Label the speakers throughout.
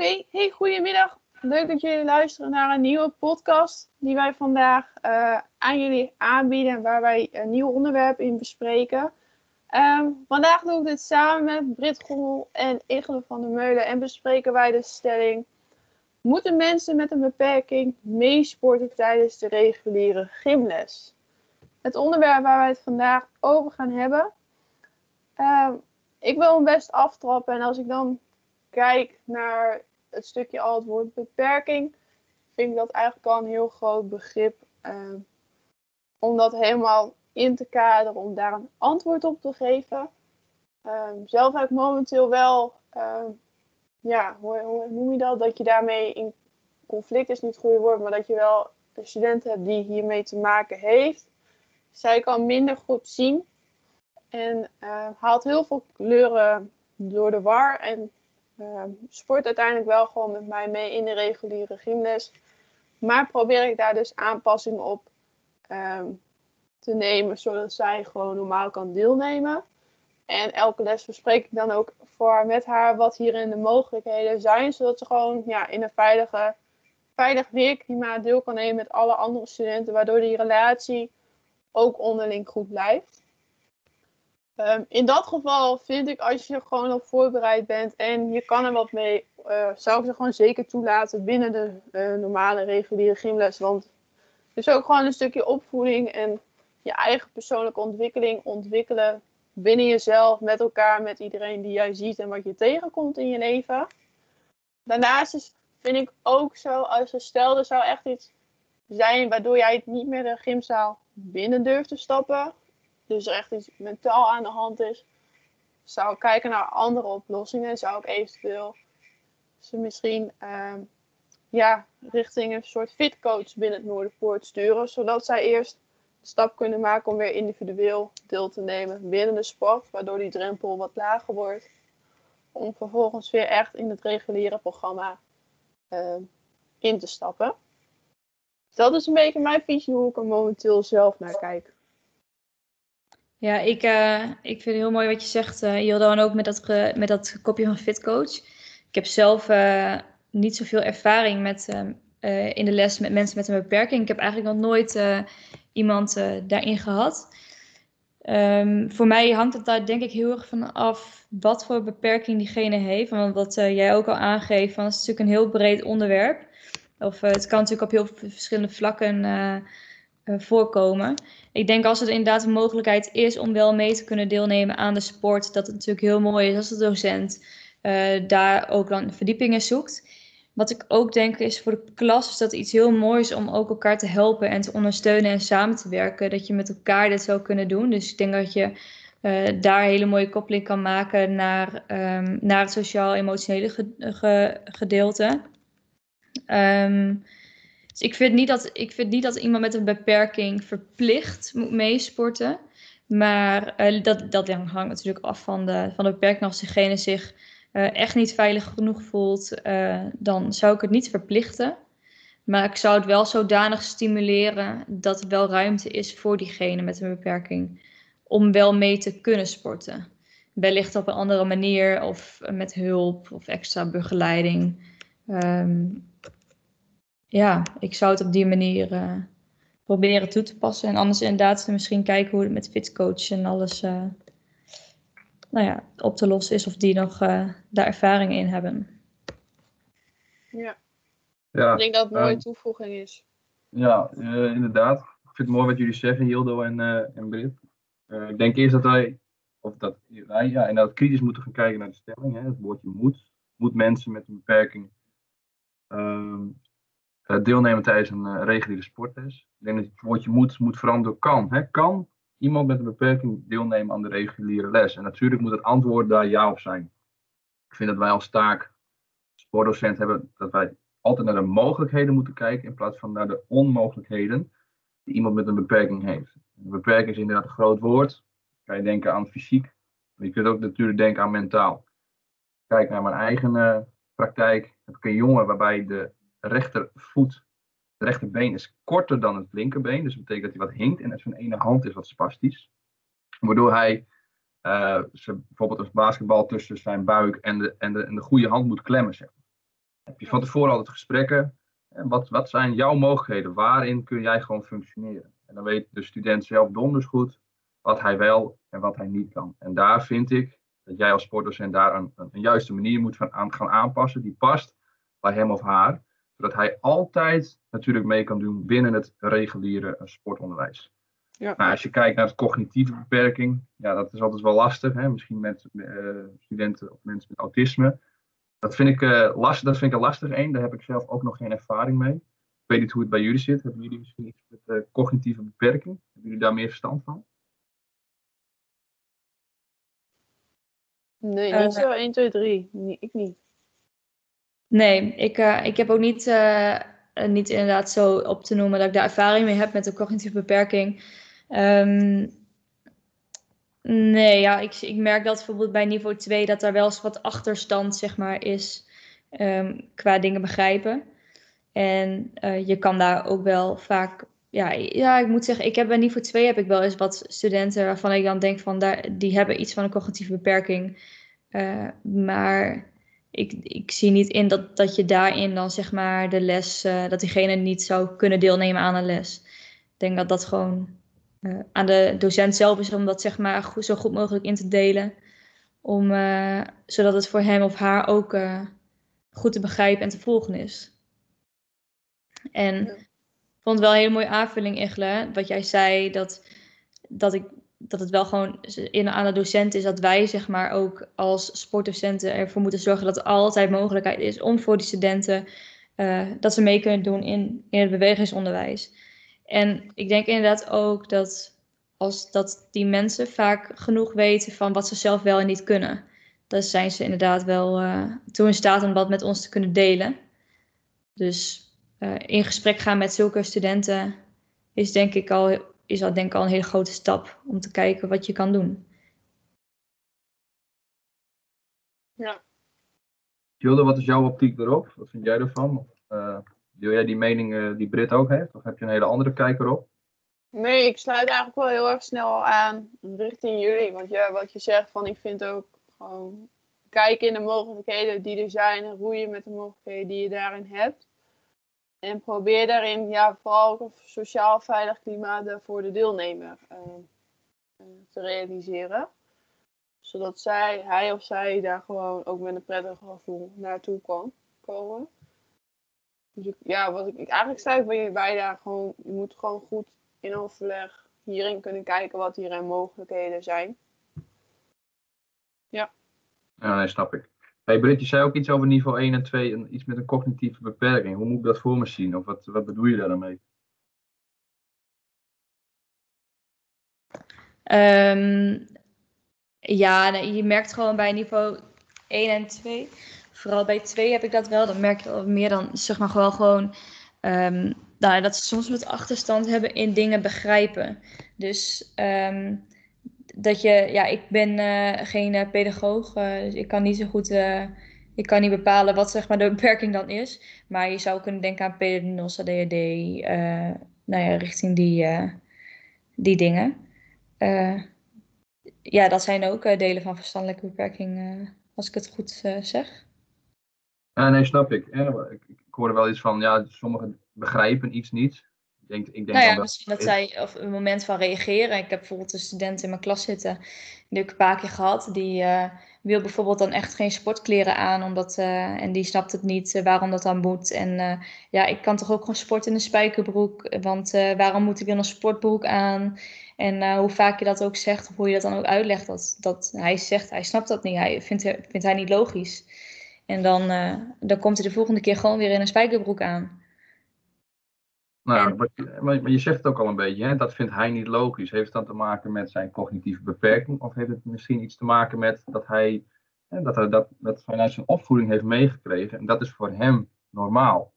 Speaker 1: Oké, hey, goedemiddag. Leuk dat jullie luisteren naar een nieuwe podcast die wij vandaag uh, aan jullie aanbieden, waar wij een nieuw onderwerp in bespreken. Um, vandaag doe ik dit samen met Brit Gommel en Igele van der Meulen en bespreken wij de stelling: Moeten mensen met een beperking meesporten tijdens de reguliere gymles? Het onderwerp waar wij het vandaag over gaan hebben. Uh, ik wil hem best aftrappen en als ik dan kijk naar het stukje al het woord beperking, vind ik dat eigenlijk al een heel groot begrip. Uh, om dat helemaal in te kaderen, om daar een antwoord op te geven. Uh, zelf heb ik momenteel wel, uh, ja, hoe, hoe, noem je dat? Dat je daarmee in conflict is niet het goede woord, maar dat je wel een student hebt die hiermee te maken heeft. Zij kan minder goed zien en haalt heel veel kleuren door de war en sport uiteindelijk wel gewoon met mij mee in de reguliere gymles. Maar probeer ik daar dus aanpassingen op um, te nemen, zodat zij gewoon normaal kan deelnemen. En elke les bespreek ik dan ook voor met haar wat hierin de mogelijkheden zijn, zodat ze gewoon ja, in een veilige, veilig leerklimaat deel kan nemen met alle andere studenten, waardoor die relatie ook onderling goed blijft. Um, in dat geval vind ik, als je gewoon op voorbereid bent en je kan er wat mee, uh, zou ik ze gewoon zeker toelaten binnen de normale reguliere gymles. Want het is ook gewoon een stukje opvoeding en je eigen persoonlijke ontwikkeling ontwikkelen binnen jezelf, met elkaar, met iedereen die jij ziet en wat je tegenkomt in je leven. Daarnaast is, vind ik ook zo, als er stel er zou echt iets zijn waardoor jij niet meer de gymzaal binnen durft te stappen, dus er echt iets mentaal aan de hand is, zou ik kijken naar andere oplossingen. Zou ik eventueel ze misschien uh, ja, richting een soort fitcoach binnen het Noorderpoort sturen, zodat zij eerst de stap kunnen maken om weer individueel deel te nemen binnen de sport, waardoor die drempel wat lager wordt. Om vervolgens weer echt in het reguliere programma uh, in te stappen. Dat is een beetje mijn visie hoe ik er momenteel zelf naar kijk.
Speaker 2: Ja, ik, uh, ik vind het heel mooi wat je zegt, uh, ook met dat, met dat kopje van fitcoach. Ik heb zelf uh, niet zoveel ervaring met, in de les met mensen met een beperking. Ik heb eigenlijk nog nooit iemand daarin gehad. Um, voor mij hangt het daar denk ik heel erg van af wat voor beperking diegene heeft. Want wat jij ook al aangeeft, van, het is natuurlijk een heel breed onderwerp. Of het kan natuurlijk op heel verschillende vlakken voorkomen ik denk als het inderdaad een mogelijkheid is om wel mee te kunnen deelnemen aan de sport, dat het natuurlijk heel mooi is als de docent uh, daar ook dan verdiepingen zoekt. Wat ik ook denk is voor de klas is dat iets heel moois om ook elkaar te helpen en te ondersteunen en samen te werken. Dat je met elkaar dit zou kunnen doen. Dus ik denk dat je uh, daar een hele mooie koppeling kan maken naar, um, naar het sociaal-emotionele ge ge gedeelte. Um, dus ik vind, niet dat, ik vind niet dat iemand met een beperking verplicht moet meesporten. Maar uh, dat, dat hangt natuurlijk af van de, van de beperking. Als diegene zich uh, echt niet veilig genoeg voelt, uh, dan zou ik het niet verplichten. Maar ik zou het wel zodanig stimuleren dat er wel ruimte is voor diegene met een beperking. Om wel mee te kunnen sporten. Wellicht op een andere manier of met hulp of extra begeleiding. Um, ja, ik zou het op die manier uh, proberen toe te passen. En anders inderdaad misschien kijken hoe het met fitcoach en alles uh, nou ja, op te lossen is. Of die nog uh, daar ervaring in hebben.
Speaker 1: Ja. ja ik denk dat het een mooie toevoeging is.
Speaker 3: Ja, inderdaad. Ik vind het mooi wat jullie zeggen, Hildo en, en Brit. ik denk eerst dat wij, of dat wij ja, inderdaad kritisch moeten gaan kijken naar de stelling. Hè, het woordje moet. Moet mensen met een beperking ehm, eh, deelnemen tijdens een uh, reguliere sportles. Ik denk dat het woordje moet, moet veranderen kan. Hè? Kan iemand met een beperking deelnemen aan de reguliere les? En natuurlijk moet het antwoord daar ja op zijn. Ik vind dat wij als taak sportdocent hebben dat wij altijd naar de mogelijkheden moeten kijken in plaats van naar de onmogelijkheden die iemand met een beperking heeft. Beperking is inderdaad een groot woord. Kan je denken aan fysiek, maar je kunt ook natuurlijk denken aan mentaal. Kijk naar mijn eigen uh, praktijk. Heb ik een jongen waarbij de rechtervoet, het rechterbeen is korter dan het linkerbeen. Dus dat betekent dat hij wat hinkt en zijn ene hand is wat spastisch. Waardoor hij uh, bijvoorbeeld een basketbal tussen zijn buik en de, en, de, en de goede hand moet klemmen. Zeg heb je van tevoren altijd gesprekken. En wat, wat zijn jouw mogelijkheden? Waarin kun jij gewoon functioneren? En dan weet de student zelf donders goed wat hij wel en wat hij niet kan. En daar vind ik dat jij als sportdocent daar een, een, juiste manier moet van aan, gaan aanpassen die past bij hem of haar. Zodat hij altijd natuurlijk mee kan doen binnen het reguliere sportonderwijs. Ja. Nou, als je kijkt naar de cognitieve beperking, ja, dat is altijd wel lastig. Hè? Misschien met uh, studenten of mensen met autisme. Dat vind ik, uh, lastig, dat vind ik een lastig een. Daar heb ik zelf ook nog geen ervaring mee. Ik weet niet hoe het bij jullie zit. Hebben jullie misschien iets met uh, cognitieve beperking? Hebben jullie daar meer verstand van?
Speaker 1: Nee, niet zo 1, 2, 3. Nee, ik niet.
Speaker 2: Nee, ik, uh, ik heb ook niet, uh, niet inderdaad zo op te noemen dat ik daar ervaring mee heb met de cognitieve beperking. Um, nee, ja, ik, ik merk dat bijvoorbeeld bij niveau 2 dat er wel eens wat achterstand zeg maar, is um, qua dingen begrijpen. En uh, je kan daar ook wel vaak ja, ja, ik moet zeggen, ik heb bij niveau 2 heb ik wel eens wat studenten waarvan ik dan denk van daar, die hebben iets van een cognitieve beperking. Maar ik, ik zie niet in dat, dat je daarin dan zeg maar de les, uh, dat diegene niet zou kunnen deelnemen aan een les. Ik denk dat dat gewoon uh, aan de docent zelf is om dat zeg maar goed, zo goed mogelijk in te delen. Om, zodat het voor hem of haar ook goed te begrijpen en te volgen is. En vond het wel een hele mooie aanvulling, Egle. Wat jij zei, dat, dat, ik, dat het wel gewoon in, aan de docent is dat wij zeg maar ook als sportdocenten ervoor moeten zorgen dat er altijd mogelijkheid is om voor die studenten uh, dat ze mee kunnen doen in, in het bewegingsonderwijs. En ik denk inderdaad ook dat als dat die mensen vaak genoeg weten van wat ze zelf wel en niet kunnen, dan zijn ze inderdaad wel uh, toe in staat om dat met ons te kunnen delen. Dus uh, in gesprek gaan met zulke studenten is denk ik al, is dat denk ik al een hele grote stap om te kijken wat je kan doen.
Speaker 1: Ja.
Speaker 3: Jilde, wat is jouw optiek erop? Wat vind jij ervan? Uh, deel jij die mening uh, die Brit ook heeft? Of heb je een hele andere kijk erop?
Speaker 1: Nee, ik sluit eigenlijk wel heel erg snel aan richting jullie. Want ja, wat je zegt, van ik vind ook gewoon kijken in de mogelijkheden die er zijn en roeien met de mogelijkheden die je daarin hebt. En probeer daarin ja, vooral een sociaal veilig klimaat voor de deelnemer uh, te realiseren. Zodat zij, hij of zij daar gewoon ook met een prettig gevoel naartoe kan komen. Dus ja, wat ik, eigenlijk zei bij, bij daar gewoon, je moet gewoon goed in overleg hierin kunnen kijken wat hierin mogelijkheden zijn. Ja.
Speaker 3: Ja, nee, snap ik. Hey Britt, je zei ook iets over niveau 1 en 2, en iets met een cognitieve beperking. Hoe moet ik dat voor me zien? Of wat, wat bedoel je daar dan mee?
Speaker 2: Um, ja, je merkt gewoon bij niveau 1 en 2. Vooral bij 2 heb ik dat wel. Dan merk je meer dan, zeg maar, gewoon, gewoon um, nou, dat ze soms wat achterstand hebben in dingen begrijpen. Dus um, dat je, ja, ik ben uh, geen uh, pedagoog, uh, dus ik kan niet zo goed, ik kan niet bepalen wat zeg maar de beperking dan is. Maar je zou kunnen denken aan PDNOS, ADHD, nou ja, richting die, die dingen. ja, dat zijn ook delen van verstandelijke beperking, als ik het goed zeg.
Speaker 3: Ja, nee, snap ik. ik. Ik hoorde wel iets van, ja, sommigen begrijpen iets niet denk, ik denk
Speaker 2: nou ja, misschien dat zij of een moment van reageren. Ik heb bijvoorbeeld een student in mijn klas zitten, die heb ik een paar keer gehad. Die uh, wil bijvoorbeeld dan echt geen sportkleren aan, omdat, uh, en die snapt het niet uh, waarom dat dan moet. En ja, ik kan toch ook gewoon sporten in een spijkerbroek, want waarom moet ik dan een sportbroek aan? En hoe vaak je dat ook zegt, of hoe je dat dan ook uitlegt, dat, dat hij zegt, hij snapt dat niet, hij vindt, vindt hij niet logisch. En dan, dan komt hij de volgende keer gewoon weer in een spijkerbroek aan.
Speaker 3: Nou, maar, maar, je zegt het ook al een beetje, hè? dat vindt hij niet logisch. Heeft het dan te maken met zijn cognitieve beperking? Of heeft het misschien iets te maken met dat hij, hè, dat, hij dat, dat vanuit zijn opvoeding heeft meegekregen en dat is voor hem normaal?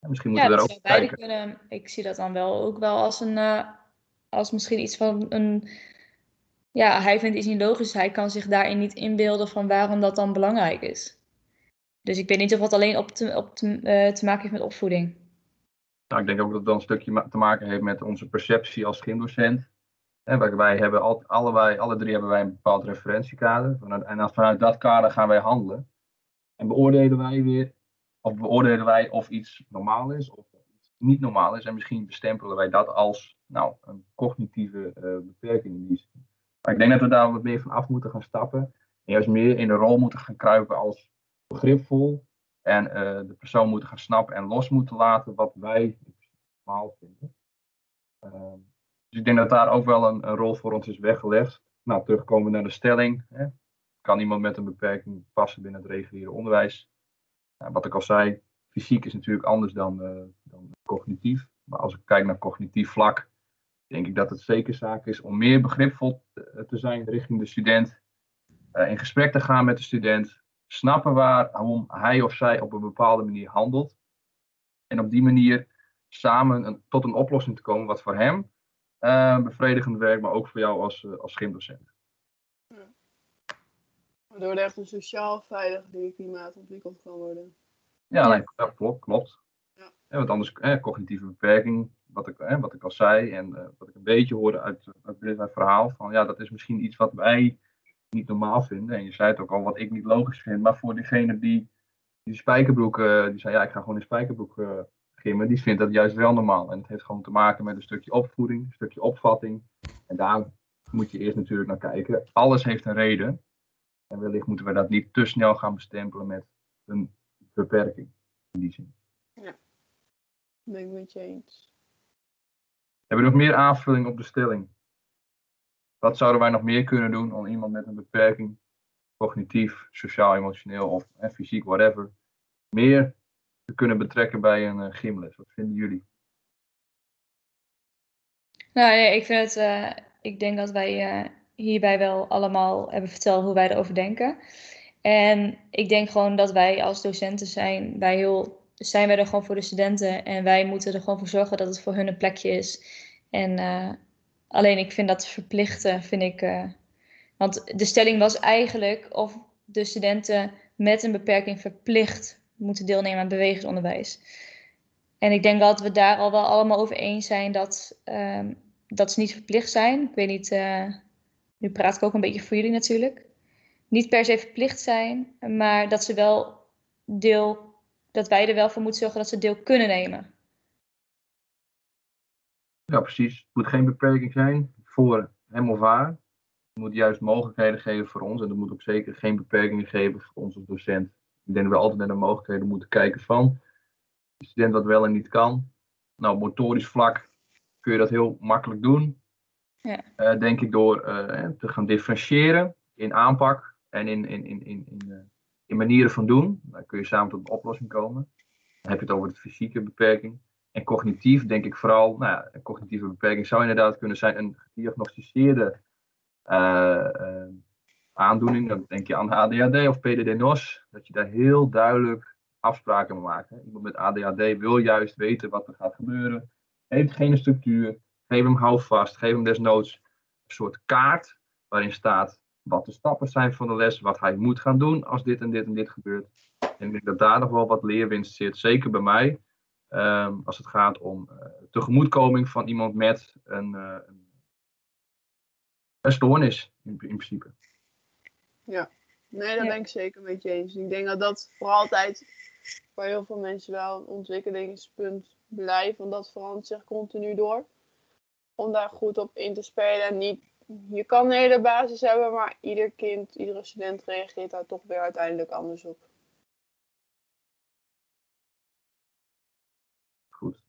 Speaker 3: misschien moeten
Speaker 2: ja,
Speaker 3: we daar ook kijken.
Speaker 2: Kunnen, ik zie dat dan wel ook wel als een, uh, als misschien iets van een, ja, hij vindt iets niet logisch. Hij kan zich daarin niet inbeelden van waarom dat dan belangrijk is. Dus ik weet niet of het alleen op te, op te, uh, te maken heeft met opvoeding.
Speaker 3: Nou, ik denk ook dat dat een stukje te maken heeft met onze perceptie als gymdocent. En wij hebben al, allebei, alle drie hebben wij een bepaald referentiekader. En vanuit dat kader gaan wij handelen. En beoordelen wij weer of beoordelen wij of iets normaal is of iets niet normaal is. En misschien bestempelen wij dat als nou, een cognitieve uh, beperking. Maar ik denk dat we daar wat meer van af moeten gaan stappen. En juist meer in de rol moeten gaan kruipen als begripvol. En uh, de persoon moeten gaan snappen en los moeten laten wat wij normaal vinden. Uh, dus ik denk dat daar ook wel een, rol voor ons is weggelegd. Nou, terugkomen naar de stelling. Hè. Kan iemand met een beperking passen binnen het reguliere onderwijs? Nou, wat ik al zei, fysiek is natuurlijk anders dan, uh, dan cognitief. Maar als ik kijk naar cognitief vlak, denk ik dat het zeker zaak is om meer begripvol te zijn richting de student. Uh, in gesprek te gaan met de student. Snappen waarom hij of zij op een bepaalde manier handelt. En op die manier samen een, tot een oplossing te komen wat voor hem uh, bevredigend werkt, maar ook voor jou als, uh, als schimdocent.
Speaker 1: Ja. Waardoor er echt een sociaal veilig leerklimaat ontwikkeld kan worden.
Speaker 3: Ja, nee, dat klopt. klopt. Ja. Ja, want anders, eh, cognitieve beperking, wat ik, eh, wat ik al zei en uh, wat ik een beetje hoorde uit, uit dit verhaal, van ja, dat is misschien iets wat wij niet normaal vinden. En je zei het ook al, wat ik niet logisch vind, maar voor diegene die die spijkerbroek, uh, die zei ja, ik ga gewoon in spijkerbroek gimmen, die vindt dat juist wel normaal. En het heeft gewoon te maken met een stukje opvoeding, een stukje opvatting. En daar moet je eerst natuurlijk naar kijken. Alles heeft een reden. En wellicht moeten we dat niet te snel gaan bestempelen met een beperking in die zin.
Speaker 1: Ja, ben ik met je eens.
Speaker 3: Hebben we nog meer aanvulling op de stelling? Wat zouden wij nog meer kunnen doen om iemand met een beperking, cognitief, sociaal, emotioneel of eh, fysiek, whatever, meer te kunnen betrekken bij een uh, gymles? Wat vinden jullie?
Speaker 2: Nou, nee, ik vind het. Uh, ik denk dat wij uh, hierbij wel allemaal hebben verteld hoe wij erover denken. En ik denk gewoon dat wij als docenten zijn, wij heel zijn wij er gewoon voor de studenten en wij moeten er gewoon voor zorgen dat het voor hun een plekje is. En alleen ik vind dat verplichten, vind ik. Uh, want de stelling was eigenlijk of de studenten met een beperking verplicht moeten deelnemen aan bewegingsonderwijs. En ik denk dat we daar al wel allemaal over eens zijn dat, uh, dat ze niet verplicht zijn. Ik weet niet, uh, nu praat ik ook een beetje voor jullie natuurlijk. Niet per se verplicht zijn, maar dat ze wel deel dat wij er wel voor moeten zorgen dat ze deel kunnen nemen.
Speaker 3: Ja, precies. Het moet geen beperking zijn voor hem of haar. Het moet juist mogelijkheden geven voor ons. En er moet ook zeker geen beperkingen geven voor ons als docent. Ik denk dat we altijd naar de mogelijkheden moeten kijken van de student wat wel en niet kan. Nou, motorisch vlak kun je dat heel makkelijk doen. Ja. Uh, denk ik door uh, te gaan differentiëren in aanpak en in, in, in, in, in, uh, in manieren van doen. Dan kun je samen tot een oplossing komen. Dan heb je het over de fysieke beperking. En cognitief denk ik vooral, nou een cognitieve beperking zou inderdaad kunnen zijn een gediagnosticeerde uh, uh, aandoening. Dan denk je aan ADHD of PDD-NOS. Dat je daar heel duidelijk afspraken mee maakt. Iemand met ADHD wil juist weten wat er gaat gebeuren. Heeft geen structuur. Geef hem houvast. Geef hem desnoods een soort kaart waarin staat wat de stappen zijn van de les, wat hij moet gaan doen als dit en dit en dit gebeurt. En ik denk dat daar nog wel wat leerwinst zit, zeker bij mij, um, als het gaat om uh, tegemoetkoming van iemand met een, uh, een stoornis in, in, principe.
Speaker 1: Ja, nee, dat ja. ben ik zeker met je eens. Ik denk dat dat voor altijd voor heel veel mensen wel een ontwikkelingspunt blijft, want dat verandert zich continu door. Om daar goed op in te spelen en niet je kan een hele basis hebben, maar ieder kind, iedere student reageert daar toch weer uiteindelijk anders op.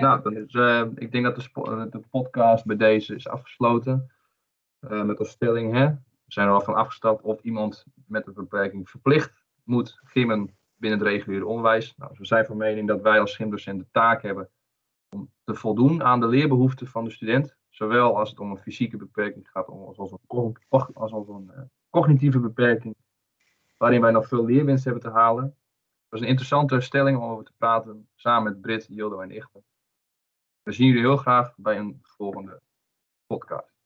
Speaker 3: Nou, dan is, uh, ik denk dat de, de, podcast bij deze is afgesloten. Uh, met als stelling, hè, we zijn er al van afgestapt of iemand met een beperking verplicht moet gimmen binnen het reguliere onderwijs. Nou, we zijn van mening dat wij als gymdocent de taak hebben om te voldoen aan de leerbehoeften van de student. Zowel als het om een fysieke beperking gaat, als, als een, cognitieve beperking, waarin wij nog veel leerwinst hebben te halen. Dat was een interessante stelling om over te praten, samen met Brit, Jildo en Ichter. We zien jullie heel graag bij een volgende podcast.